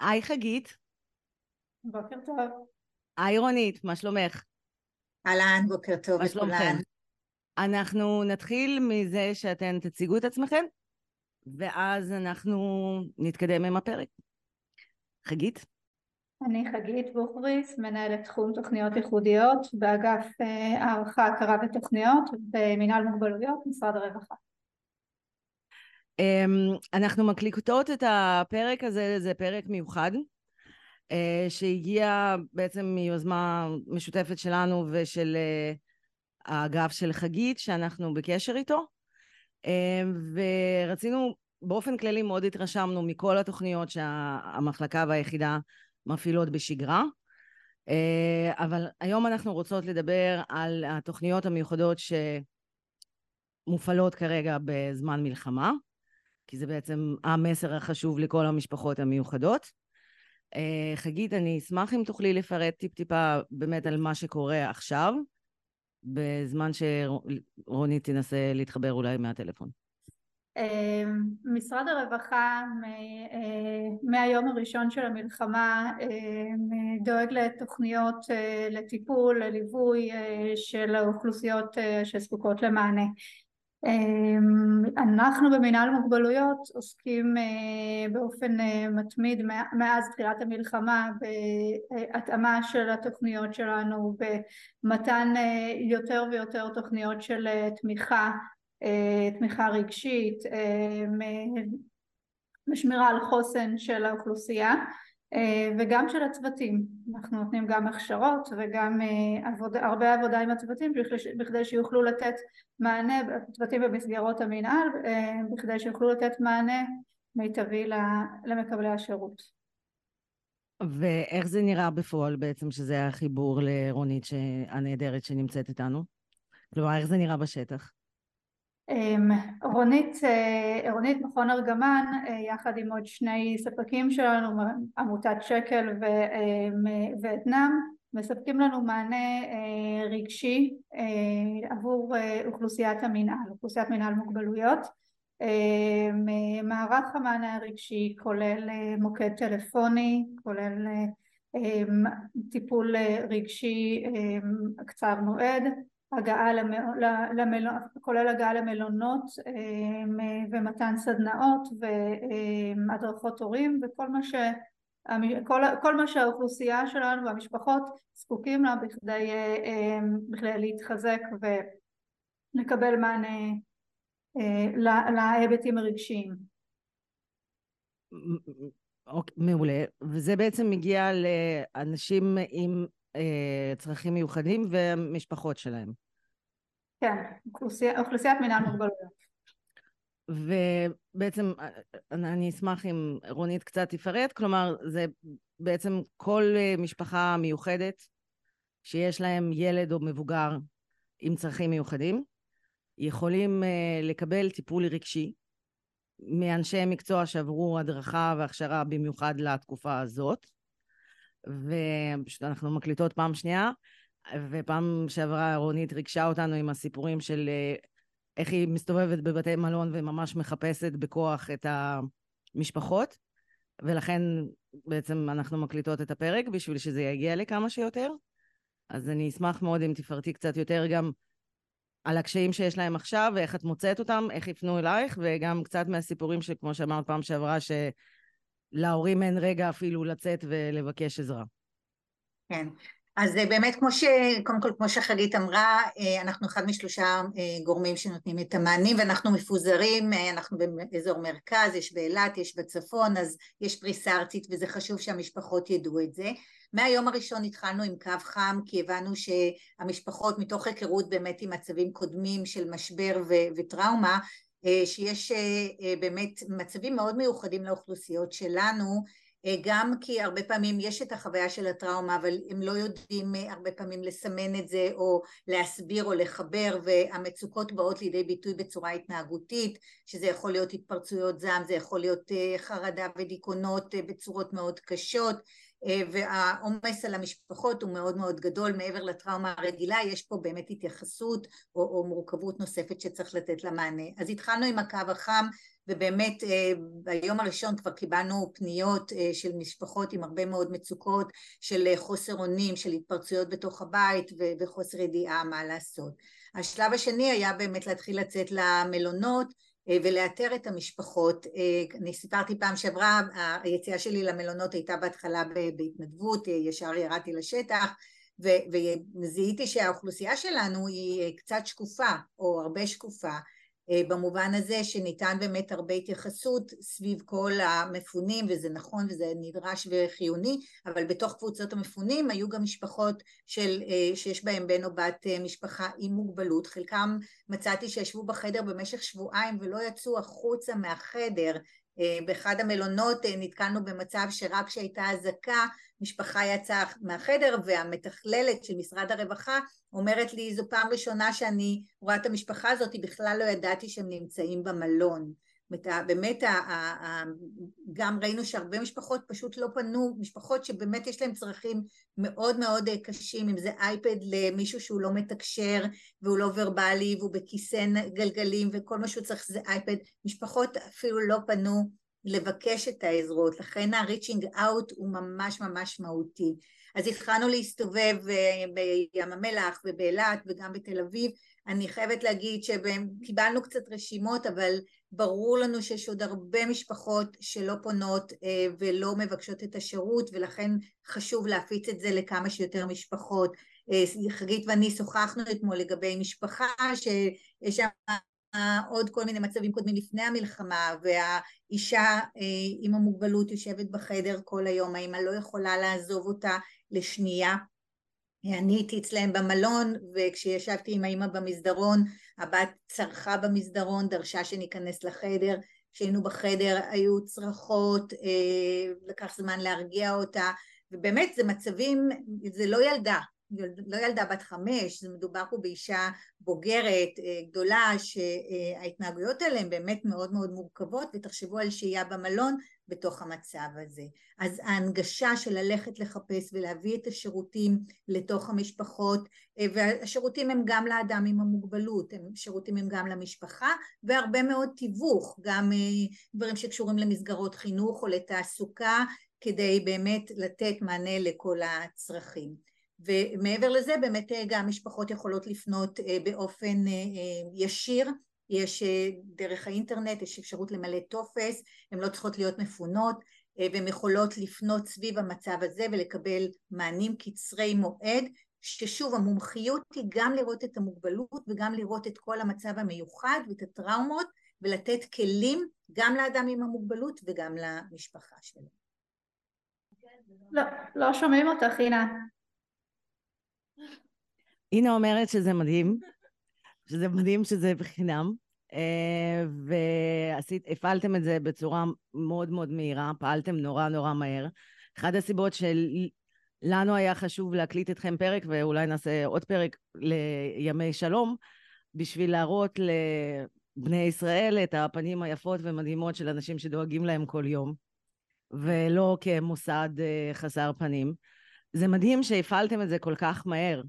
היי חגית. בוקר טוב. היי רונית, מה שלומך? אהלן, בוקר טוב מה שלומכם? אנחנו נתחיל מזה שאתן תציגו את עצמכם, ואז אנחנו נתקדם עם הפרק. חגית? אני חגית בוכריס, מנהלת תחום תוכניות ייחודיות באגף אה, הערכה, הכרה ותוכניות במינהל מוגבלויות, משרד הרווחה. אמ, אנחנו מקליקטות את הפרק הזה, זה פרק מיוחד, אה, שהגיע בעצם מיוזמה משותפת שלנו ושל אה, האגף של חגית, שאנחנו בקשר איתו, אמ, ורצינו, באופן כללי מאוד התרשמנו מכל התוכניות שהמחלקה והיחידה מפעילות בשגרה. אה, אבל היום אנחנו רוצות לדבר על התוכניות המיוחדות שמופעלות כרגע בזמן מלחמה. כי זה בעצם המסר החשוב לכל המשפחות המיוחדות. אה, חגית, אני אשמח אם תוכלי לפרט טיפ-טיפה באמת על מה שקורה עכשיו, בזמן שרונית תנסה להתחבר אולי מהטלפון. אה, משרד הרווחה אה, מהיום הראשון של המלחמה דואג לתוכניות לטיפול, לליווי של האוכלוסיות שזקוקות למענה. אמ, אנחנו במנהל מוגבלויות עוסקים אה, באופן אה, מתמיד מאז תחילת המלחמה בהתאמה של התוכניות שלנו במתן אה, יותר ויותר תוכניות של תמיכה תמיכה רגשית בשמירה על חוסן של האוכלוסייה וגם של הצוותים, אנחנו נותנים גם הכשרות וגם אה, עבוד, הרבה עבודה עם הצוותים בכדי שיוכלו לתת מענה, צוותים במסגרות המינהל, אה, בכדי שיוכלו לתת מענה מיטבי למקבלי השירות. ואיך זה נראה בפועל בעצם שזה החיבור לרונית הנהדרת שנמצאת איתנו? כלומר, איך זה נראה בשטח? אמ, רונית, אה, רונית מכון ארגמן אה, יחד עם עוד שני ספקים שלנו עמותת שקל ואתנאם מספקים לנו מענה אה, רגשי עבור אוכלוסיית המנהל, אוכלוסיית מנהל מוגבלויות. מערך המענה הרגשי כולל מוקד טלפוני, כולל טיפול רגשי קצר מועד הגעה למלונות, כולל הגעה למלונות אמ, ומתן סדנאות והדרכות הורים וכל מה, ש, כל, כל מה שהאוכלוסייה שלנו והמשפחות זקוקים לה בכדי, אמ, בכדי להתחזק ולקבל מענה אה, להיבטים הרגשיים. אוקיי, מעולה. וזה בעצם מגיע לאנשים עם צרכים מיוחדים והמשפחות שלהם. כן, אוכלוסיית, אוכלוסיית מנהל מוגבלויות. ובעצם אני אשמח אם רונית קצת תפרט, כלומר זה בעצם כל אה, משפחה מיוחדת שיש להם ילד או מבוגר עם צרכים מיוחדים, יכולים אה, לקבל טיפול רגשי מאנשי מקצוע שעברו הדרכה והכשרה במיוחד לתקופה הזאת, ופשוט אנחנו מקליטות פעם שנייה, ופעם שעברה רונית ריגשה אותנו עם הסיפורים של אה, איך היא מסתובבת בבתי מלון וממש מחפשת בכוח את המשפחות, ולכן בעצם אנחנו מקליטות את הפרק בשביל שזה יגיע לכמה שיותר. אז אני אשמח מאוד אם תפרטי קצת יותר גם על הקשיים שיש להם עכשיו, ואיך את מוצאת אותם, איך יפנו אלייך, וגם קצת מהסיפורים שכמו שאמרת פעם שעברה, ש... להורים אין רגע אפילו לצאת ולבקש עזרה. כן, אז אה, באמת כמו ש... קודם כל כמו שחגית אמרה, אה, אנחנו אחד משלושה אה, גורמים שנותנים את המענים ואנחנו מפוזרים, אנחנו באזור מרכז, יש באילת, יש בצפון, אז יש פריסה ארצית וזה חשוב שהמשפחות ידעו את זה. מהיום הראשון התחלנו עם קו חם כי הבנו שהמשפחות מתוך היכרות באמת עם מצבים קודמים של משבר ו- וטראומה שיש אה, אה, באמת מצבים מאוד מיוחדים לאוכלוסיות שלנו גם כי הרבה פעמים יש את החוויה של הטראומה אבל הם לא יודעים הרבה פעמים לסמן את זה או להסביר או לחבר והמצוקות באות לידי ביטוי בצורה התנהגותית שזה יכול להיות התפרצויות זעם, זה יכול להיות חרדה ודיכאונות בצורות מאוד קשות. אה, והעומס על המשפחות הוא מאוד מאוד גדול מעבר לטראומה הרגילה יש פה באמת התייחסות או, או מורכבות נוספת שצריך לתת לה מענה אז התחלנו עם הקו החם ובאמת ביום הראשון כבר קיבלנו פניות של משפחות עם הרבה מאוד מצוקות של חוסר אונים, של התפרצויות בתוך הבית וחוסר ידיעה מה לעשות. השלב השני היה באמת להתחיל לצאת למלונות ולאתר את המשפחות. אני סיפרתי פעם שעברה, היציאה שלי למלונות הייתה בהתחלה בהתנדבות, ישר ירדתי לשטח וזיהיתי שהאוכלוסייה שלנו היא קצת שקופה או הרבה שקופה אה, במובן הזה שניתן באמת הרבה התייחסות סביב כל המפונים וזה נכון וזה נדרש וחיוני אבל בתוך קבוצות המפונים היו גם משפחות של, אה, שיש בהם בן או בת אה, משפחה עם מוגבלות. חלקם מצאתי שישבו בחדר במשך שבועיים ולא יצאו החוצה מהחדר באחד המלונות נתקלנו במצב שרק כשהייתה אזעקה משפחה יצאה מהחדר והמתכללת של משרד הרווחה אומרת לי זו פעם ראשונה שאני רואה את המשפחה הזאת, בכלל לא ידעתי שהם נמצאים במלון. באמת גם ראינו שהרבה משפחות פשוט לא פנו, משפחות שבאמת יש להם צרכים מאוד מאוד קשים, אם זה אייפד למישהו שהוא לא מתקשר והוא לא ורבלי והוא בכיסא גלגלים וכל מה שהוא צריך זה אייפד, משפחות אפילו לא פנו לבקש את העזרות, לכן ה-reaching out הוא ממש ממש מהותי. אז התחלנו להסתובב אה, בים המלח ובאילת וגם בתל אביב. אני חייבת להגיד שקיבלנו קצת רשימות, אבל ברור לנו שיש עוד הרבה משפחות שלא פונות אה, ולא מבקשות את השירות, ולכן חשוב להפיץ את זה לכמה שיותר משפחות. אה, חגית ואני שוחחנו אתמול לגבי משפחה שיש שם עוד כל מיני מצבים קודמים לפני המלחמה והאישה אה, עם המוגבלות יושבת בחדר כל היום, האמא לא יכולה לעזוב אותה לשנייה. אני הייתי אצלם במלון וכשישבתי עם האמא במסדרון הבת צרחה במסדרון, דרשה שניכנס לחדר, כשהיינו בחדר היו צרחות, אה, לקח זמן להרגיע אותה ובאמת זה מצבים, זה לא ילדה, לא ילדה בת חמש, מדובר פה באישה בוגרת, אה, גדולה, שההתנהגויות האלה הן באמת מאוד מאוד מורכבות, ותחשבו על שהייה במלון בתוך המצב הזה. אז ההנגשה של ללכת לחפש ולהביא את השירותים לתוך המשפחות, אה, והשירותים הם גם לאדם עם המוגבלות, הם, הם גם למשפחה, והרבה מאוד תיווך, גם אה, דברים שקשורים למסגרות חינוך או לתעסוקה, כדי באמת לתת מענה לכל הצרכים. ומעבר לזה באמת אה, גם משפחות יכולות לפנות אה, באופן אה, ישיר יש דרך האינטרנט, יש אפשרות למלא טופס, הן לא צריכות להיות מפונות והן יכולות לפנות סביב המצב הזה ולקבל מענים קצרי מועד ששוב המומחיות היא גם לראות את המוגבלות וגם לראות את כל המצב המיוחד ואת הטראומות ולתת כלים גם לאדם עם המוגבלות וגם למשפחה שלו. לא, לא שומעים אותך, הינה. אינה אומרת שזה מדהים, שזה מדהים שזה בחינם, אה, והפעלתם את זה בצורה מאוד מאוד מהירה, פעלתם נורא נורא מהר. אחת הסיבות שלנו היה חשוב להקליט אתכם פרק, ואולי נעשה עוד פרק לימי שלום, בשביל להראות לבני ישראל את הפנים היפות ומדהימות של אנשים שדואגים להם כל יום, ולא כמוסד אה, חסר פנים. זה מדהים שהפעלתם את זה כל כך מהר.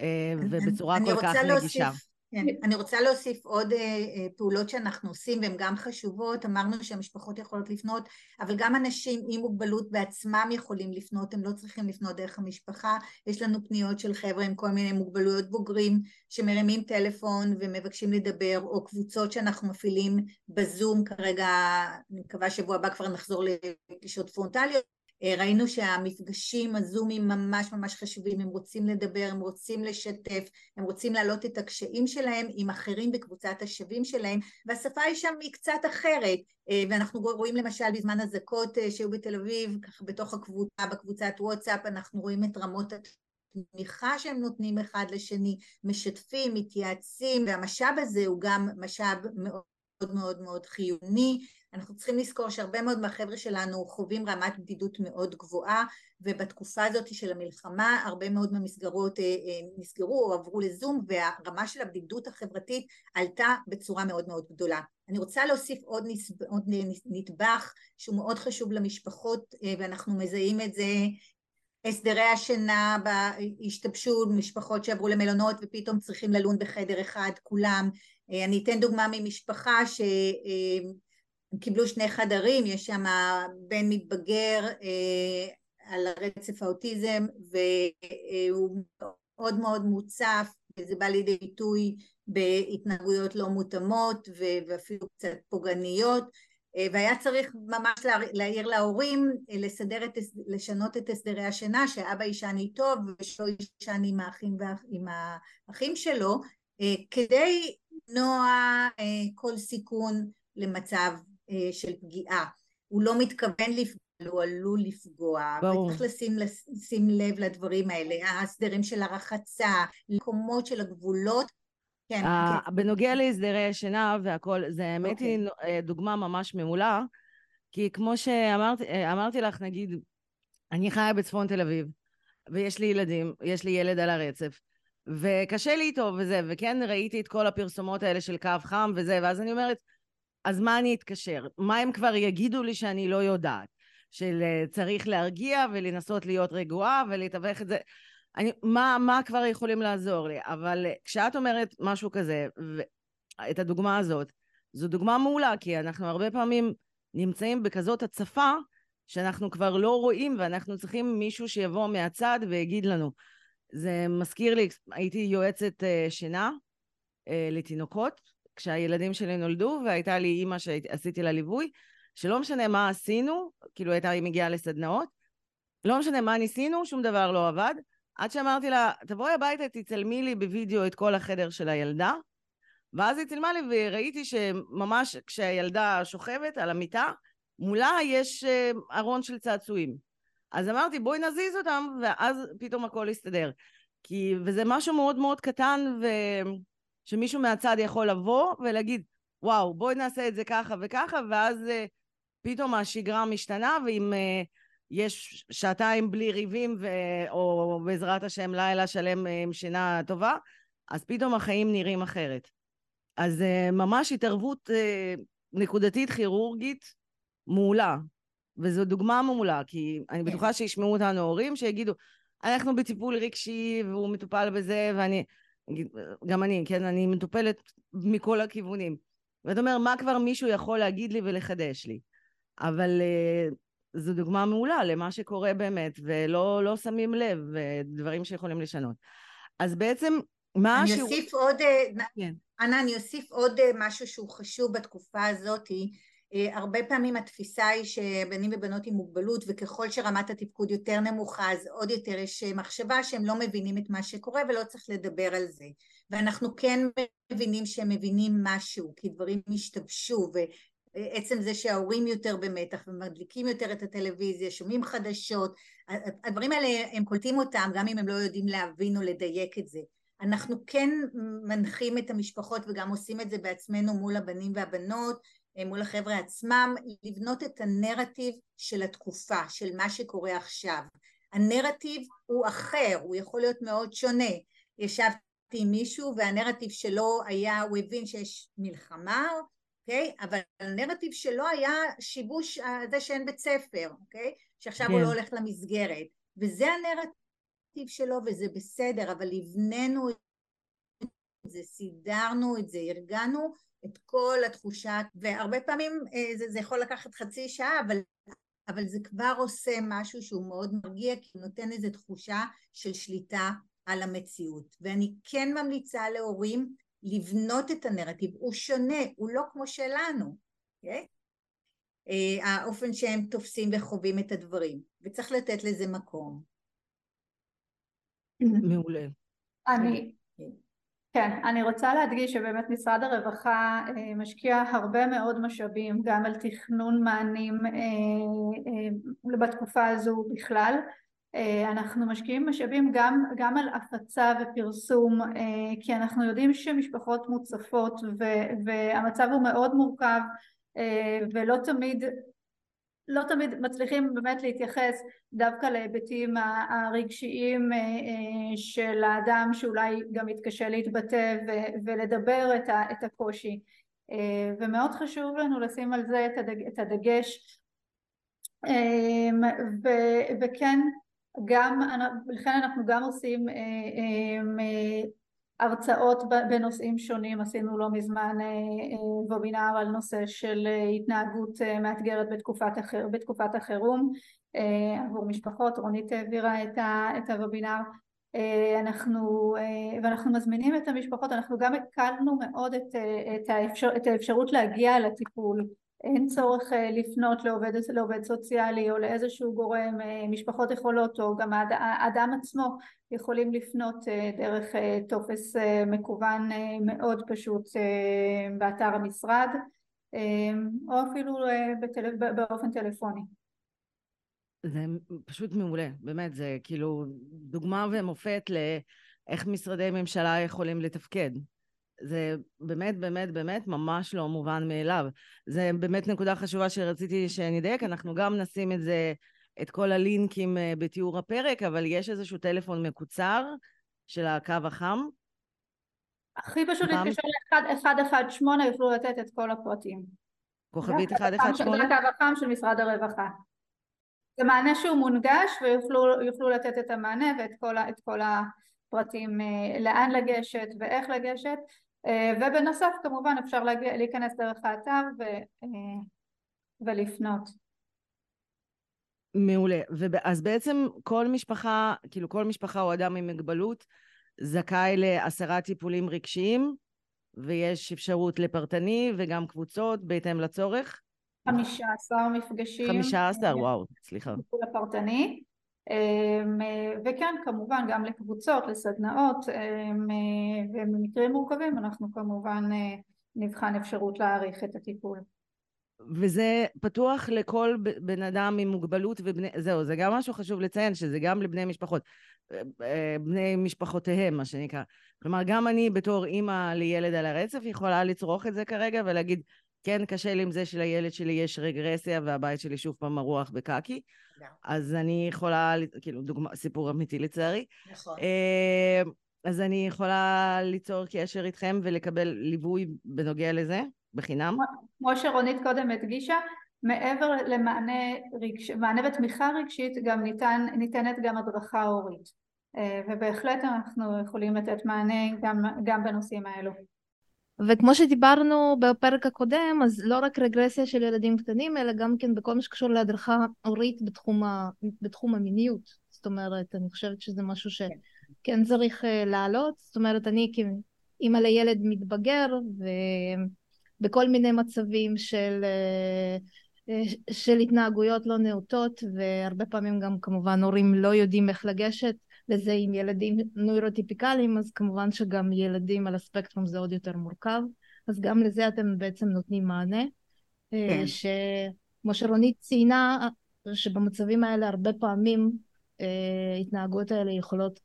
אה, ובצורה כל כך נגישה. כן, אני רוצה להוסיף עוד אה, אה, פעולות שאנחנו עושים והן גם חשובות, אמרנו שהמשפחות יכולות לפנות, אבל גם אנשים עם מוגבלות בעצמם יכולים לפנות, הם לא צריכים לפנות דרך המשפחה, יש לנו פניות של חבר'ה עם כל מיני מוגבלויות בוגרים שמרימים טלפון ומבקשים לדבר, או קבוצות שאנחנו מפעילים בזום, כרגע אני מקווה שבוע הבא כבר נחזור לפגישות פרונטליות ראינו שהמפגשים הזומים ממש ממש חשובים, הם רוצים לדבר, הם רוצים לשתף, הם רוצים להעלות את הקשיים שלהם עם אחרים בקבוצת השווים שלהם, והשפה היא שם היא קצת אחרת, אה, ואנחנו רואים למשל בזמן אזעקות אה, שהיו בתל אביב, ככה בתוך הקבוצה, בקבוצת וואטסאפ, אנחנו רואים את רמות התמיכה שהם נותנים אחד לשני, משתפים, מתייעצים, והמשאב הזה הוא גם משאב מאוד מאוד מאוד חיוני אנחנו צריכים לזכור שהרבה מאוד מהחבר'ה שלנו חווים רמת בדידות מאוד גבוהה ובתקופה הזאת של המלחמה הרבה מאוד מהמסגרות אה, אה, נסגרו או עברו לזום והרמה של הבדידות החברתית עלתה בצורה מאוד מאוד גדולה. אני רוצה להוסיף עוד, נסב, עוד נדבך שהוא מאוד חשוב למשפחות אה, ואנחנו מזהים את זה הסדרי השינה השתבשו, משפחות שעברו למלונות ופתאום צריכים ללון בחדר אחד כולם. אני אתן דוגמה ממשפחה ש... הם קיבלו שני חדרים, יש שם בן מתבגר אה, על הרצף האוטיזם והוא מאוד מאוד מוצף וזה בא לידי ביטוי בהתנהגויות לא מותאמות ואפילו קצת פוגעניות אה, והיה צריך ממש להעיר להורים, אה, לסדר את, לשנות את הסדרי השינה, שאבא יישן איתו ושלא יישן עם האחים, עם האחים שלו, אה, כדי למנוע כל סיכון למצב של פגיעה. הוא לא מתכוון לפגוע, הוא עלול לפגוע, ברור. וצריך לשים, לשים לב לדברים האלה, ההסדרים של הרחצה, מקומות של הגבולות כן, כן. בנוגע להסדרי השינה והכל, זה האמת היא אוקיי. אה, דוגמה ממש מעולה, כי כמו שאמרתי לך, נגיד, אני חיה בצפון תל אביב, ויש לי ילדים, יש לי ילד על הרצף, וקשה לי איתו וזה, וכן ראיתי את כל הפרסומות האלה של קו חם וזה, ואז אני אומרת, אז מה אני אתקשר? מה הם כבר יגידו לי שאני לא יודעת? של אה, צריך להרגיע ולנסות להיות רגועה ולתווך את זה. אני, מה, מה כבר יכולים לעזור לי? אבל אה, כשאת אומרת משהו כזה, את הדוגמה הזאת, זו דוגמה מעולה, כי אנחנו הרבה פעמים נמצאים בכזאת הצפה, שאנחנו כבר לא רואים, ואנחנו צריכים מישהו שיבוא מהצד ויגיד לנו. זה מזכיר לי, הייתי יועצת אה, שינה לתינוקות, כשהילדים שלי נולדו, והייתה לי אימא שעשיתי לה ליווי, שלא משנה מה עשינו, כאילו הייתה היא מגיעה לסדנאות, לא משנה מה ניסינו, שום דבר לא עבד. עד שאמרתי לה, תבואי הביתה, תצלמי לי בווידאו את כל החדר של הילדה. ואז היא צילמה לי וראיתי שממש כשהילדה שוכבת על המיטה, מולה יש אה, ארון של צעצועים. אז אמרתי, בואי נזיז אותם, ואז פתאום הכל יסתדר. כי, וזה משהו מאוד מאוד קטן, ושמישהו מהצד יכול לבוא ולהגיד, וואו, בואי נעשה את זה ככה וככה, ואז אה, פתאום השגרה משתנה, ואם אה, יש שעתיים בלי ריבים, ו... או בעזרת השם לילה שלם אה, עם שינה טובה, אז פתאום החיים נראים אחרת. אז uh, ממש התערבות uh, נקודתית כירורגית מעולה, וזו דוגמה מעולה, כי אני כן. בטוחה שישמעו אותנו הורים שיגידו, אנחנו בטיפול רגשי והוא מטופל בזה, ואני, גם אני, כן, אני מטופלת מכל הכיוונים. ואתה אומר, מה כבר מישהו יכול להגיד לי ולחדש לי? אבל uh, זו דוגמה מעולה למה שקורה באמת, ולא לא שמים לב, דברים שיכולים לשנות. אז בעצם, מה אני השיעור... אוסיף עוד, אה, כן. אנה, אני אוסיף עוד אה, משהו שהוא חשוב בתקופה הזאת. אה, הרבה פעמים התפיסה היא שבנים ובנות עם מוגבלות, וככל שרמת התפקוד יותר נמוכה, אז עוד יותר יש מחשבה שהם לא מבינים את מה שקורה ולא צריך לדבר על זה. ואנחנו כן מבינים שהם מבינים משהו, כי דברים השתבשו, עצם זה שההורים יותר במתח ומדליקים יותר את הטלוויזיה, שומעים חדשות, הדברים האלה הם קולטים אותם גם אם הם לא יודעים להבין או לדייק את זה. אנחנו כן מנחים את המשפחות וגם עושים את זה בעצמנו מול הבנים והבנות, אה, מול החבר'ה עצמם, לבנות את הנרטיב של התקופה, של מה שקורה עכשיו. הנרטיב הוא אחר, הוא יכול להיות מאוד שונה. ישבתי עם מישהו והנרטיב שלו היה, הוא הבין שיש מלחמה אוקיי? אבל הנרטיב שלו היה שיבוש זה שאין בית ספר, אוקיי? שעכשיו כן. הוא לא הולך למסגרת. וזה הנרטיב שלו וזה בסדר, אבל הבננו את זה, סידרנו את זה, ארגנו את כל התחושה, והרבה פעמים אה, זה, זה יכול לקחת חצי שעה, אבל, אבל זה כבר עושה משהו שהוא מאוד מרגיע, כי הוא נותן איזו תחושה של שליטה על המציאות. ואני כן ממליצה להורים לבנות את הנרטיב, הוא שונה, הוא לא כמו שלנו, okay? אוקיי? אה, האופן שהם תופסים וחווים את הדברים, וצריך לתת לזה מקום. מעולה. אני, כן. אני רוצה להדגיש שבאמת משרד הרווחה אה, משקיע הרבה מאוד משאבים גם על תכנון מענים אה, בתקופה הזו בכלל אה, אנחנו משקיעים משאבים גם, גם על הפצה ופרסום אה, כי אנחנו יודעים שמשפחות מוצפות והמצב הוא מאוד מורכב אה, ולא תמיד לא תמיד מצליחים באמת להתייחס דווקא להיבטים הרגשיים של האדם שאולי גם מתקשה להתבטא ולדבר את הקושי. ומאוד חשוב לנו לשים על זה את הדגש. וכן גם, לכן אנחנו גם עושים אה, אה, הרצאות בנושאים שונים, עשינו לא מזמן וובינר על נושא של התנהגות מאתגרת בתקופת, בתקופת החירום. עבור משפחות, רונית העבירה את הוובינר אנחנו, ואנחנו מזמינים את המשפחות, אנחנו גם הקלנו מאוד את, את, האפשר, את האפשרות להגיע לטיפול אין צורך לפנות לעובד, לעובד סוציאלי או לאיזשהו גורם, משפחות יכולות או גם האדם עצמו יכולים לפנות דרך טופס מקוון מאוד פשוט באתר המשרד או אפילו בטל... באופן טלפוני. זה פשוט מעולה, באמת, זה כאילו דוגמה ומופת לאיך משרדי ממשלה יכולים לתפקד. זה באמת, באמת, באמת ממש לא מובן מאליו. זה באמת נקודה חשובה שרציתי שנדייק, אנחנו גם נשים את זה, את כל הלינקים אה, בתיאור הפרק, אבל יש איזשהו טלפון מקוצר של הקו החם. הכי פשוט להתקשר ל-118, יוכלו לתת את כל הפרטים. כוכבית 118? זה הקו החם של משרד הרווחה. זה מענה שהוא מונגש ויוכלו לתת את המענה ואת כל, כל הפרטים אה, לאן לגשת ואיך לגשת ובנוסף כמובן אפשר להגיע, להיכנס דרך האתר ו, אה, ולפנות. מעולה. אז בעצם כל משפחה, כאילו כל משפחה או אדם עם מגבלות זכאי לעשרה טיפולים רגשיים ויש אפשרות לפרטני וגם קבוצות בהתאם לצורך? חמישה עשר מפגשים. חמישה עשר, וואו, סליחה. טיפול הפרטני. אמ, וכן כמובן גם לקבוצות, לסדנאות אמ, ובמקרים מורכבים אנחנו כמובן אה, נבחן אפשרות להאריך את הטיפול. וזה פתוח לכל בן אדם עם מוגבלות ובני... זהו, זה גם משהו חשוב לציין, שזה גם לבני משפחות, אה, אה, בני משפחותיהם, מה שנקרא. כלומר, גם אני בתור אימא לילד על הרצף יכולה לצרוך את זה כרגע ולהגיד, כן, קשה לי עם זה שלילד שלי יש רגרסיה והבית שלי שוב פעם מרוח בקקי. אז אני יכולה, כאילו, דוגמה, סיפור אמיתי לצערי. נכון. אה, אז אני יכולה ליצור קשר איתכם ולקבל ליווי בנוגע לזה, בחינם. כמו שרונית קודם הדגישה, מעבר למענה רגש, מענה ותמיכה רגשית, גם ניתן, ניתנת גם הדרכה הורית. אה, ובהחלט אנחנו יכולים לתת מענה גם, גם בנושאים האלו. וכמו שדיברנו בפרק הקודם, אז לא רק רגרסיה של ילדים קטנים, אלא גם כן בכל מה שקשור להדרכה הורית בתחום, ה... בתחום המיניות. זאת אומרת, אני חושבת שזה משהו שכן צריך uh, לעלות. זאת אומרת, אני כאימא לילד מתבגר, ובכל מיני מצבים של, uh, של התנהגויות לא נאותות, והרבה פעמים גם כמובן הורים לא יודעים איך לגשת וזה עם ילדים נוירוטיפיקליים, אז כמובן שגם ילדים על הספקטרום זה עוד יותר מורכב, אז גם לזה אתם בעצם נותנים מענה. אה, כן. שכמו שרונית ציינה, שבמצבים האלה הרבה פעמים אה, התנהגויות האלה יכולות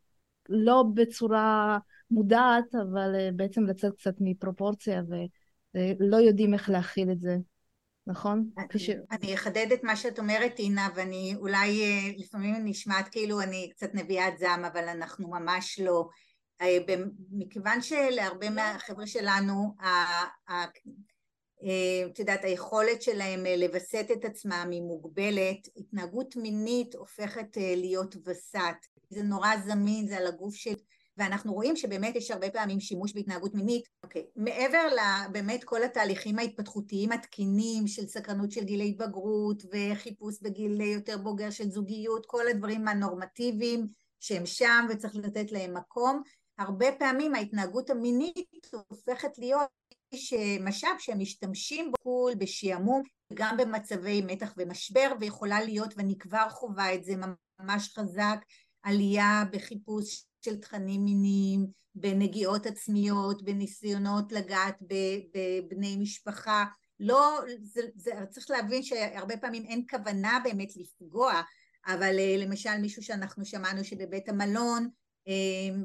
לא בצורה מודעת, אבל אה, בעצם לצאת קצת מפרופורציה ולא יודעים איך להכיל את זה נכון? אני, אחדד את מה שאת אומרת אינה ואני אולי אה, לפעמים נשמעת כאילו אני קצת נביאת זעם אבל אנחנו ממש לא. אה, מכיוון שלהרבה מהחבר'ה שלנו אה, את יודעת היכולת שלהם לווסת את עצמם היא מוגבלת התנהגות מינית הופכת להיות וסת. זה נורא זמין זה על הגוף של ואנחנו רואים שבאמת יש הרבה פעמים שימוש בהתנהגות מינית. אוקיי, מעבר לבאמת כל התהליכים ההתפתחותיים התקינים של סקרנות של גיל ההתבגרות וחיפוש בגיל יותר בוגר של זוגיות, כל הדברים הנורמטיביים שהם שם וצריך לתת להם מקום, הרבה פעמים ההתנהגות המינית הופכת להיות משאב שהם משתמשים בו בשעמום, גם במצבי מתח ומשבר, ויכולה להיות, ואני כבר חווה את זה ממש חזק, עלייה בחיפוש של תכנים מיניים, בנגיעות עצמיות, בניסיונות לגעת בבני משפחה. לא, זה, זה, צריך להבין שהרבה פעמים אין כוונה באמת לפגוע, אבל אה, למשל מישהו שאנחנו שמענו שבבית המלון אה,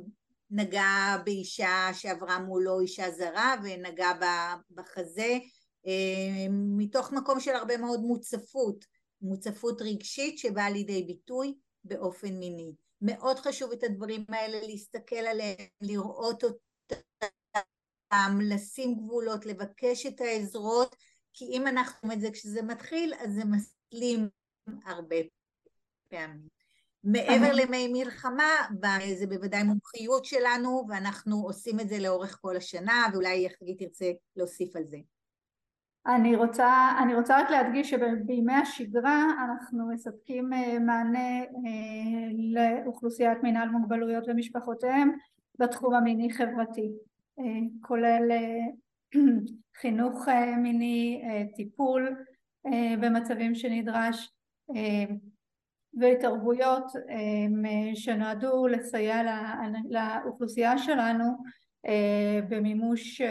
נגע באישה שעברה מולו אישה זרה ונגע בחזה אה, מתוך מקום של הרבה מאוד מוצפות, מוצפות רגשית שבאה לידי ביטוי באופן מיני. מאוד חשוב את הדברים האלה להסתכל עליהם, לראות אותם, לשים גבולות, לבקש את העזרות, כי אם אנחנו את זה כשזה מתחיל, אז זה מסלים הרבה פעמים. מעבר לימי מלחמה, זה בוודאי מומחיות שלנו, ואנחנו עושים את זה לאורך כל השנה, ואולי חגית תרצה להוסיף על זה. אני רוצה, אני רוצה רק להדגיש שבימי השגרה אנחנו מספקים אה, מענה אה, לאוכלוסיית מנהל מוגבלויות ומשפחותיהם בתחום המיני-חברתי, אה, כולל חינוך מיני, טיפול במצבים שנדרש והתערבויות שנועדו לסייע לאוכלוסייה שלנו במימוש, אה,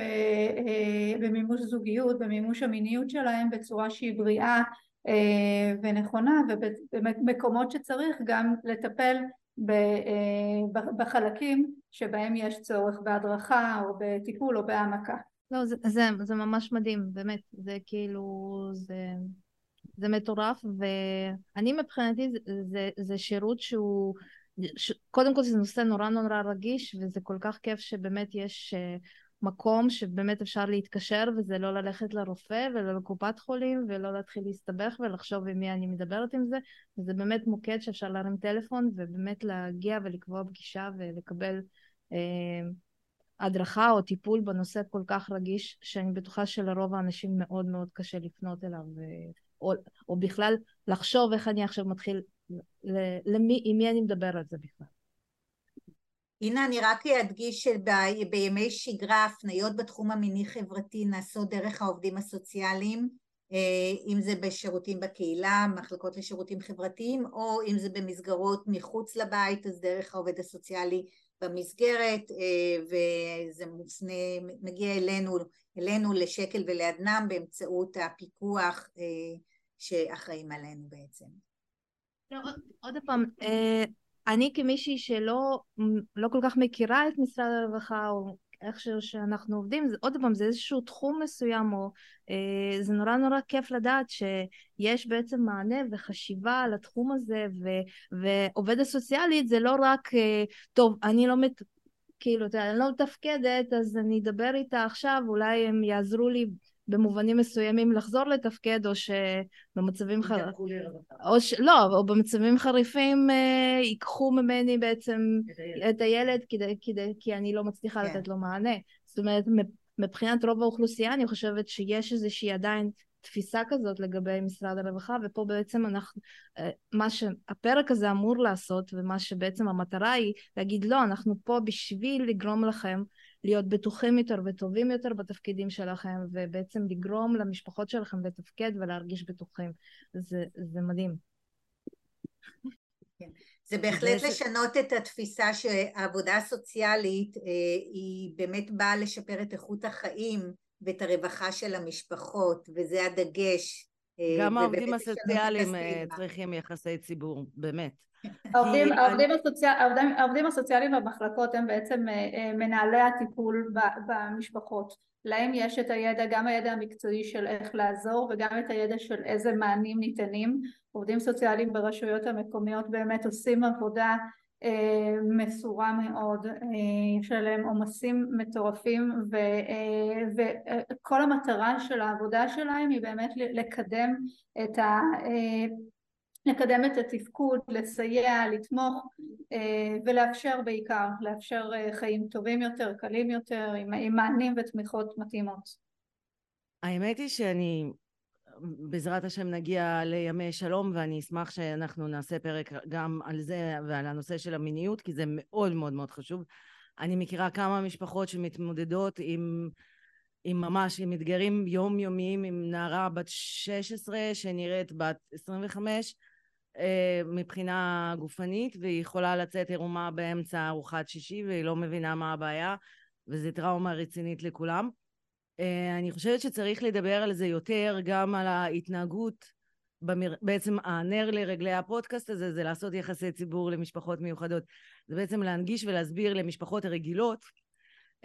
אה, במימוש זוגיות, במימוש המיניות שלהם בצורה שהיא בריאה ונכונה ובמקומות שצריך גם לטפל בחלקים שבהם יש צורך בהדרכה או בטיפול או בהעמקה. לא, זה, זה, זה ממש מדהים, באמת, זה כאילו, זה, זה מטורף, ואני מבחינתי זה, זה, זה שירות שהוא ש... קודם כל זה נושא נורא נורא רגיש וזה כל כך כיף שבאמת יש uh, מקום שבאמת אפשר להתקשר וזה לא ללכת לרופא ולא לקופת חולים ולא להתחיל להסתבך ולחשוב עם מי אני מדברת עם זה. וזה באמת מוקד שאפשר להרים טלפון ובאמת להגיע ולקבוע פגישה ולקבל uh, הדרכה או טיפול בנושא כל כך רגיש שאני בטוחה שלרוב האנשים מאוד מאוד קשה לפנות אליו או, או בכלל לחשוב איך אני עכשיו מתחיל למי, עם מי אני מדבר על זה בכלל. הנה אני רק אדגיש שבימי שגרה הפניות בתחום המיני-חברתי נעשות דרך העובדים הסוציאליים, אה, אם זה בשירותים בקהילה, מחלקות לשירותים חברתיים, או אם זה במסגרות מחוץ לבית, אז דרך העובד הסוציאלי במסגרת, אה, וזה מופנה, מגיע אלינו, אלינו לשקל ולאדנם באמצעות הפיקוח אה, שאחראים עלינו בעצם. לא, עוד, פעם, אה, אני כמישהי שלא לא כל כך מכירה את משרד הרווחה או איך שאנחנו עובדים, זה, עוד פעם, זה איזשהו תחום מסוים, או אה, זה נורא נורא כיף לדעת שיש בעצם מענה וחשיבה על התחום הזה, ו, ועובדת סוציאלית זה לא רק, אה, טוב, אני לא מת... כאילו, אני לא מתפקדת, אז אני אדבר איתה עכשיו, אולי הם יעזרו לי במובנים מסוימים לחזור לתפקד, או שבמצבים חריפים, או ש... לא, או במצבים חריפים אה, ייקחו ממני בעצם את הילד, את הילד כדי, כדי, כי אני לא מצליחה כן. לתת לו מענה. זאת אומרת, מבחינת רוב האוכלוסייה אני חושבת שיש איזושהי עדיין תפיסה כזאת לגבי משרד הרווחה, ופה בעצם אנחנו, אה, מה שהפרק הזה אמור לעשות, ומה שבעצם המטרה היא להגיד לא, אנחנו פה בשביל לגרום לכם להיות בטוחים יותר וטובים יותר בתפקידים שלכם, ובעצם לגרום למשפחות שלכם לתפקד ולהרגיש בטוחים. זה, זה מדהים. כן. זה בהחלט לשנות את התפיסה שהעבודה הסוציאלית אה, היא באמת באה לשפר את איכות החיים ואת הרווחה של המשפחות, וזה הדגש. אה, גם העובדים הסוציאליים אה, צריכים יחסי ציבור, באמת. העובדים הסוציאליים במחלקות הם בעצם אה, מנהלי הטיפול במשפחות. להם יש את הידע, גם הידע המקצועי של איך לעזור וגם את הידע של איזה מענים ניתנים. עובדים סוציאליים ברשויות המקומיות באמת עושים עבודה מסורה מאוד, יש עליהם עומסים מטורפים וכל המטרה של העבודה שלהם היא באמת לקדם את ה... לקדם את התפקוד, לסייע, לתמוך אה, ולאפשר בעיקר, לאפשר אה, חיים טובים יותר, קלים יותר, עם, עם מענים ותמיכות מתאימות. האמת היא שאני, בעזרת השם נגיע לימי שלום ואני אשמח שאנחנו נעשה פרק גם על זה ועל הנושא של המיניות כי זה מאוד מאוד מאוד חשוב. אני מכירה כמה משפחות שמתמודדות עם, עם ממש, עם אתגרים יומיומיים עם נערה בת 16 שנראית בת 25 אה, מבחינה גופנית, והיא יכולה לצאת עירומה באמצע ארוחת שישי, והיא לא מבינה מה הבעיה, וזו טראומה רצינית לכולם. אה, אני חושבת שצריך לדבר על זה יותר, גם על ההתנהגות, במר... בעצם הנר לרגלי הפודקאסט הזה זה לעשות יחסי ציבור למשפחות מיוחדות. זה בעצם להנגיש ולהסביר למשפחות הרגילות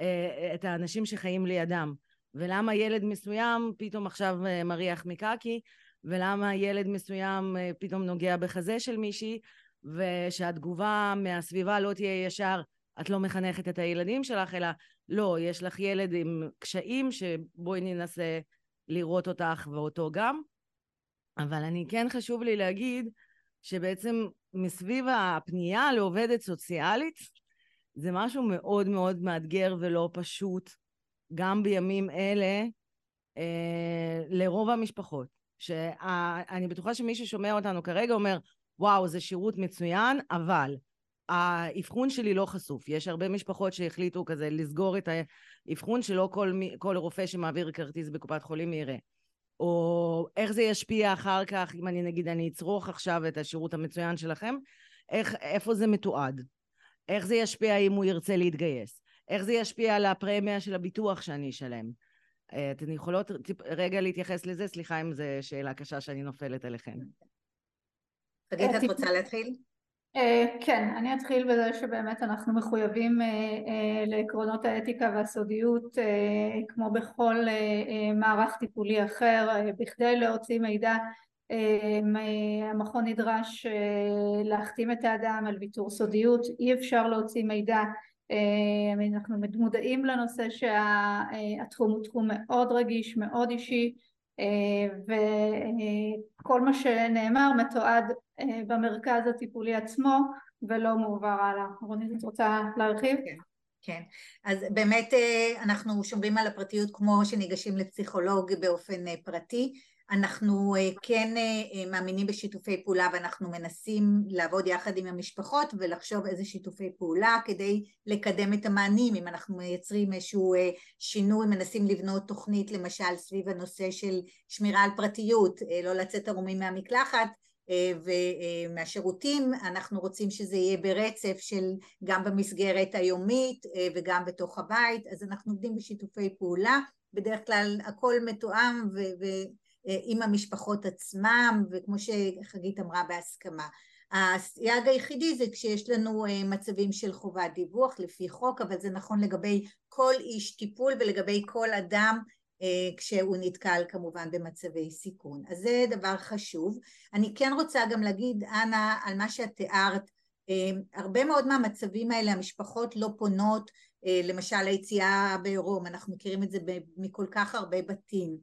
אה, את האנשים שחיים לידם. ולמה ילד מסוים פתאום עכשיו מריח מקקי, ולמה ילד מסוים אה, פתאום נוגע בחזה של מישהי, ושהתגובה מהסביבה לא תהיה ישר, את לא מחנכת את הילדים שלך, אלא לא, יש לך ילד עם קשיים שבואי ננסה לראות אותך ואותו גם. אבל אני כן חשוב לי להגיד שבעצם מסביב הפנייה לעובדת סוציאלית, זה משהו מאוד מאוד מאתגר ולא פשוט, גם בימים אלה, אה, לרוב המשפחות. שאני בטוחה שמי ששומע אותנו כרגע אומר, וואו, זה שירות מצוין, אבל האבחון שלי לא חשוף. יש הרבה משפחות שהחליטו כזה לסגור את האבחון שלא כל, כל רופא שמעביר כרטיס בקופת חולים יראה. או איך זה ישפיע אחר כך, אם אני נגיד, אני אצרוך עכשיו את השירות המצוין שלכם, איך, איפה זה מתועד? איך זה ישפיע אם הוא ירצה להתגייס? איך זה ישפיע על הפרמיה של הביטוח שאני אשלם? אה, אתן יכולות רגע להתייחס לזה? סליחה אם זו שאלה קשה שאני נופלת עליכן. חגית, את רוצה להתחיל? אה, כן, אני אתחיל בזה שבאמת אנחנו מחויבים אה, לעקרונות האתיקה והסודיות כמו בכל מערך טיפולי אחר בכדי להוציא מידע המכון נדרש להחתים את האדם על ויתור סודיות. אי אפשר להוציא מידע אנחנו מודעים לנושא שהתחום הוא תחום מאוד רגיש מאוד אישי וכל מה שנאמר מתועד במרכז הטיפולי עצמו ולא מועבר הלאה. רונית את רוצה להרחיב? כן. כן, אז באמת אנחנו שומרים על הפרטיות כמו שניגשים לפסיכולוג באופן פרטי אנחנו אה, כן אה, אה, מאמינים בשיתופי פעולה ואנחנו מנסים לעבוד יחד עם המשפחות ולחשוב איזה שיתופי פעולה כדי לקדם את המענים. אם אנחנו מייצרים איזשהו שינוי מנסים לבנות תוכנית למשל סביב הנושא של שמירה על פרטיות לא לצאת ערומים מהמקלחת ומהשירותים אנחנו רוצים שזה יהיה ברצף של גם במסגרת היומית וגם בתוך הבית. אז אנחנו עובדים בשיתופי פעולה. בדרך כלל הכל מתואם ו- עם המשפחות עצמם וכמו שחגית אמרה בהסכמה. הסייג היחידי זה כשיש לנו אה, מצבים של חובת דיווח לפי חוק אבל זה נכון לגבי כל איש טיפול ולגבי כל אדם אה, כשהוא נתקל כמובן במצבי סיכון. אז זה דבר חשוב. אני כן רוצה גם להגיד אנה על מה שאת תיארת הרבה מאוד מהמצבים האלה המשפחות לא פונות למשל היציאה בעירום אנחנו מכירים את זה מכל כך הרבה בתים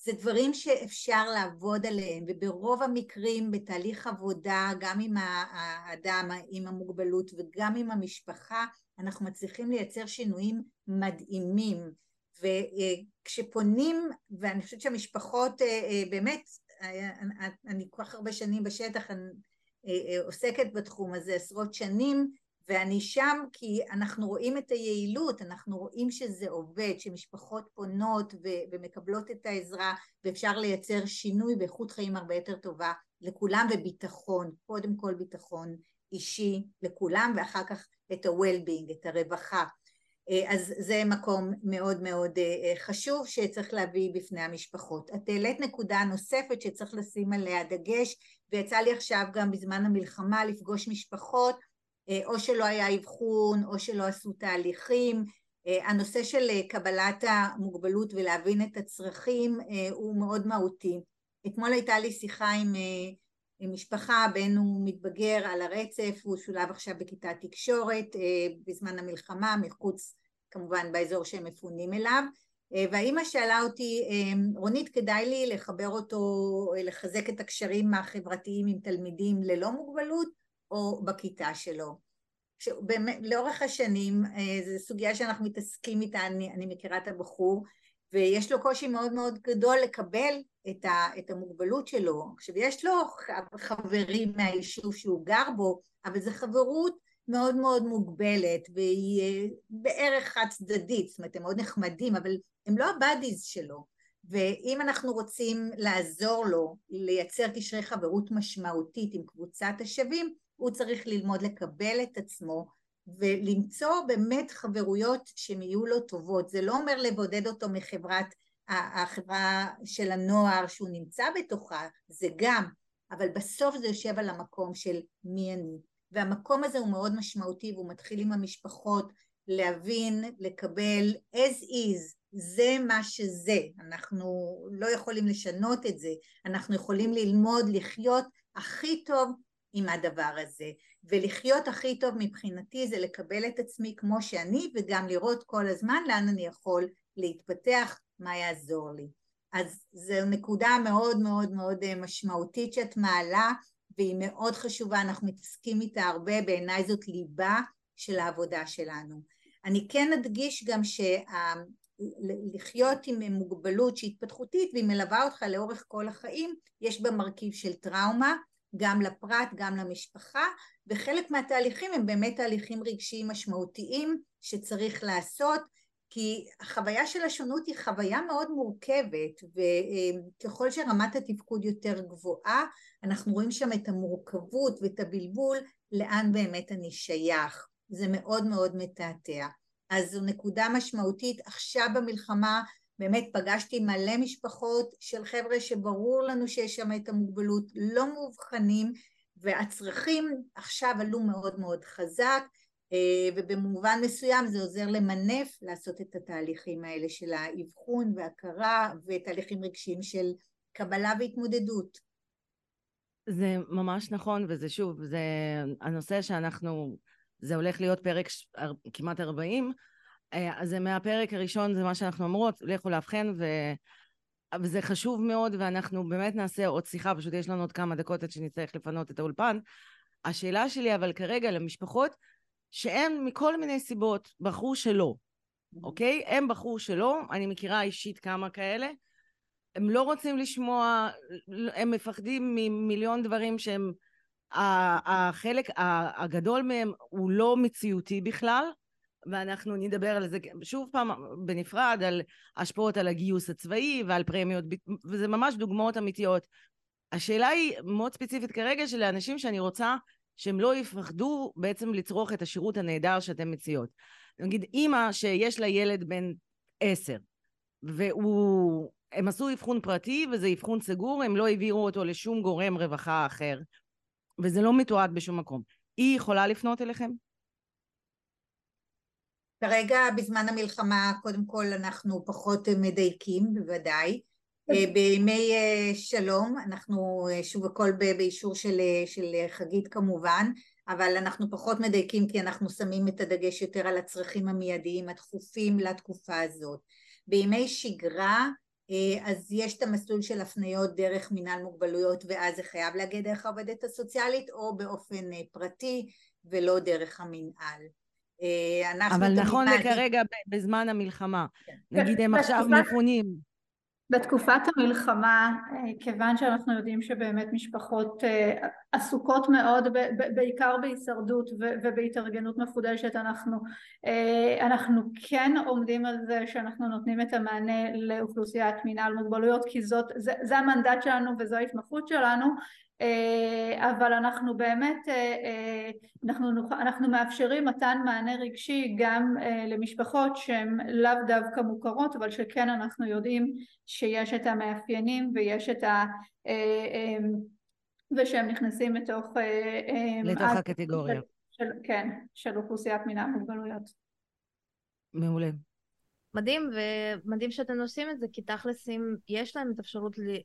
זה דברים שאפשר לעבוד עליהם וברוב המקרים בתהליך עבודה גם עם האדם עם המוגבלות וגם עם המשפחה אנחנו מצליחים לייצר שינויים מדהימים. וכשפונים ואני חושבת שהמשפחות אה, אה, באמת אה, אני כל כך הרבה שנים בשטח אני עוסקת בתחום הזה עשרות שנים ואני שם כי אנחנו רואים את היעילות, אנחנו רואים שזה עובד, שמשפחות פונות ו- ומקבלות את העזרה ואפשר לייצר שינוי באיכות חיים הרבה יותר טובה לכולם וביטחון, קודם כל ביטחון אישי לכולם ואחר כך את ה-well-being, את הרווחה. אה, אז זה מקום מאוד מאוד אה, חשוב שצריך להביא בפני המשפחות. את העלית נקודה נוספת שצריך לשים עליה דגש ויצא לי עכשיו גם בזמן המלחמה לפגוש משפחות אה, או שלא היה אבחון או שלא עשו תהליכים. אה, הנושא של אה, קבלת המוגבלות ולהבין את הצרכים הוא מאוד מהותי. אתמול הייתה לי שיחה עם, עם משפחה, בן הוא מתבגר על הרצף, הוא שולב עכשיו בכיתת תקשורת בזמן המלחמה, מחוץ כמובן באזור שהם מפונים אליו. והאימא שאלה אותי, רונית כדאי לי לחבר אותו, לחזק את הקשרים החברתיים עם תלמידים ללא מוגבלות או בכיתה שלו. שבאמת, לאורך השנים, אה, זו סוגיה שאנחנו מתעסקים איתה, אני, אני מכירה את הבחור, ויש לו קושי מאוד מאוד גדול לקבל את, ה, את המוגבלות שלו. עכשיו, יש לו חברים מהיישוב שהוא גר בו, אבל זו חברות מאוד מאוד מוגבלת, והיא אה, בערך חד צדדית, זאת אומרת, הם מאוד נחמדים, אבל הם לא הבאדיז שלו. ואם אנחנו רוצים לעזור לו לייצר קשרי חברות משמעותית עם קבוצת השווים, הוא צריך ללמוד לקבל את עצמו ולמצוא באמת חברויות שהן יהיו לו טובות. זה לא אומר לבודד אותו מחברת החברה של הנוער שהוא נמצא בתוכה, זה גם, אבל בסוף זה יושב על המקום של מי אני. והמקום הזה הוא מאוד משמעותי והוא מתחיל עם המשפחות להבין, לקבל as is, זה מה שזה, אנחנו לא יכולים לשנות את זה, אנחנו יכולים ללמוד לחיות הכי טוב עם הדבר הזה ולחיות הכי טוב מבחינתי זה לקבל את עצמי כמו שאני וגם לראות כל הזמן לאן אני יכול להתפתח, מה יעזור לי. אז זו נקודה מאוד מאוד מאוד אה, משמעותית שאת מעלה והיא מאוד חשובה, אנחנו מתעסקים איתה הרבה, בעיניי זאת ליבה של העבודה שלנו. אני כן אדגיש גם שלחיות עם מוגבלות שהיא התפתחותית והיא מלווה אותך לאורך כל החיים, יש בה מרכיב של טראומה, גם לפרט, גם למשפחה, וחלק מהתהליכים הם באמת תהליכים רגשיים משמעותיים שצריך לעשות, כי החוויה של השונות היא חוויה מאוד מורכבת, וככל שרמת התפקוד יותר גבוהה, אנחנו רואים שם את המורכבות ואת הבלבול, לאן באמת אני שייך. זה מאוד מאוד מתעתע. אז זו נקודה משמעותית. עכשיו במלחמה באמת פגשתי מלא משפחות של חבר'ה שברור לנו שיש שם את המוגבלות, לא מאובחנים, והצרכים עכשיו עלו מאוד מאוד חזק, אה, ובמובן מסוים זה עוזר למנף לעשות את התהליכים האלה של האבחון והכרה ותהליכים רגשיים של קבלה והתמודדות. זה ממש נכון, וזה שוב, זה הנושא שאנחנו, זה הולך להיות פרק. כמעט 40, אה, אז זה מהפרק הראשון, זה מה שאנחנו אומרות, לכו לאבחן, ו... וזה חשוב מאוד, ואנחנו באמת נעשה עוד שיחה, פשוט יש לנו עוד כמה דקות עד שנצטרך לפנות את האולפן. השאלה שלי אבל כרגע למשפחות שהן מכל מיני סיבות בחרו שלא, אוקיי? הם בחרו שלא, אני מכירה אישית כמה כאלה, הם לא רוצים לשמוע, הם מפחדים ממיליון דברים שהם, החלק הגדול מהם הוא לא מציאותי בכלל, ואנחנו נדבר על זה שוב פעם בנפרד, על השפעות על הגיוס הצבאי ועל פרמיות, וזה ממש דוגמאות אמיתיות. השאלה היא מאוד ספציפית כרגע של האנשים שאני רוצה שהם לא יפחדו בעצם לצרוך את השירות הנהדר שאתם מציעות. נגיד אימא שיש לה ילד בן עשר, והוא... הם עשו אבחון פרטי וזה אבחון סגור, הם לא העבירו אותו לשום גורם רווחה אחר, וזה לא מתועד בשום מקום. היא יכולה לפנות אליכם? כרגע בזמן המלחמה קודם כל אנחנו פחות מדייקים בוודאי. אה, בימי אה, שלום אנחנו אה, שוב הכל באישור של, של חגית כמובן אבל אנחנו פחות מדייקים כי אנחנו שמים את הדגש יותר על הצרכים המיידיים הדחופים לתקופה הזאת. בימי שגרה אז יש את המסלול של הפניות דרך מינהל מוגבלויות ואז זה חייב להגיע דרך העובדת הסוציאלית או באופן פרטי ולא דרך המינהל. אה, אבל נכון לכרגע בזמן המלחמה, כן. נגיד הם עכשיו מפונים. בתקופת המלחמה, אה, כיוון שאנחנו יודעים שבאמת משפחות אה, עסוקות מאוד בעיקר בהישרדות ובהתארגנות מחודשת, אנחנו, אנחנו כן עומדים על זה שאנחנו נותנים את המענה לאוכלוסיית מינהל מוגבלויות כי זאת, זה, זה המנדט שלנו וזו ההתמחות שלנו אה, אבל אנחנו באמת, אה, אה, אנחנו, אנחנו מאפשרים מתן מענה רגשי גם למשפחות שהן לאו דווקא מוכרות אבל שכן אנחנו יודעים שיש את המאפיינים ויש את ה... ושהם נכנסים לתוך... לתוך הקטגוריה. של, של, כן, של אוכלוסיית מינה מוגבלויות. מעולה. מדהים, ומדהים שאתם עושים את זה, כי תכלס אם יש להם את האפשרות ל...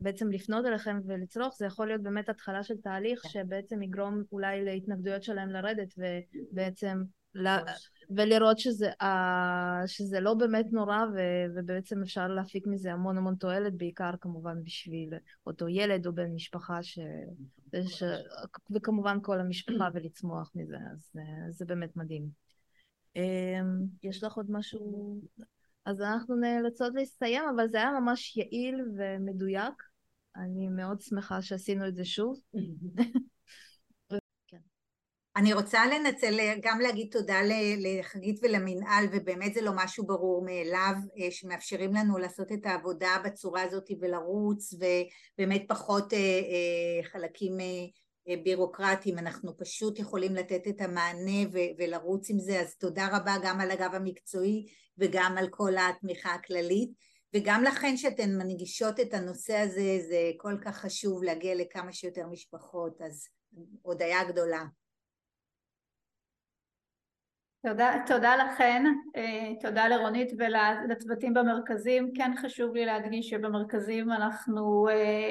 בעצם לפנות אליכם ולצרוך, זה יכול להיות באמת התחלה של תהליך כן. שבעצם יגרום אולי להתנגדויות שלהם לרדת ובעצם ל... ולראות שזה, uh, שזה לא באמת נורא ו... ובעצם אפשר להפיק מזה המון המון תועלת, בעיקר כמובן בשביל אותו ילד או בן משפחה ש... ש... וכמובן כל המשפחה ולצמוח מזה, אז uh, זה באמת מדהים. Um, יש לך עוד משהו? אז אנחנו נאלצות להסתיים, אבל זה היה ממש יעיל ומדויק. אני מאוד שמחה שעשינו את זה שוב. אני רוצה לנצל, גם להגיד תודה לחגית ולמנהל, ובאמת זה לא משהו ברור מאליו, אה, שמאפשרים לנו לעשות את העבודה בצורה הזאת ולרוץ, ובאמת פחות אה, אה, חלקים בירוקרטיים, אנחנו פשוט יכולים לתת את המענה ולרוץ עם זה, אז תודה רבה גם על הגב המקצועי וגם על כל התמיכה הכללית. וגם לכן שאתן מנגישות את הנושא הזה, זה כל כך חשוב להגיע לכמה שיותר משפחות, אז הודיה גדולה. תודה, תודה לכן, אה, תודה לרונית ולצוותים במרכזים. כן חשוב לי להדגיש שבמרכזים אנחנו,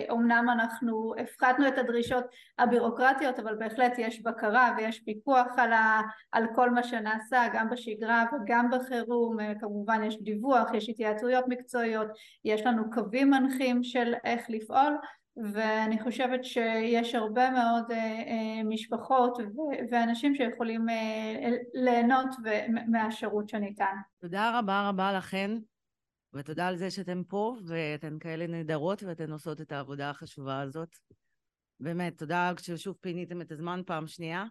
אומנם אה, אנחנו הפחתנו את הדרישות הבירוקרטיות, אבל בהחלט יש בקרה ויש פיקוח על, ה, על כל מה שנעשה, גם בשגרה וגם בחירום. אה, כמובן יש דיווח, יש התייעצויות מקצועיות, יש לנו קווים מנחים של איך לפעול. ואני חושבת שיש הרבה מאוד משפחות ואנשים שיכולים ליהנות מהשירות שניתן. תודה רבה רבה לכן, ותודה על זה שאתן פה, ואתן כאלה נהדרות, ואתן עושות את העבודה החשובה הזאת. באמת, תודה ששוב פיניתם את הזמן פעם שנייה.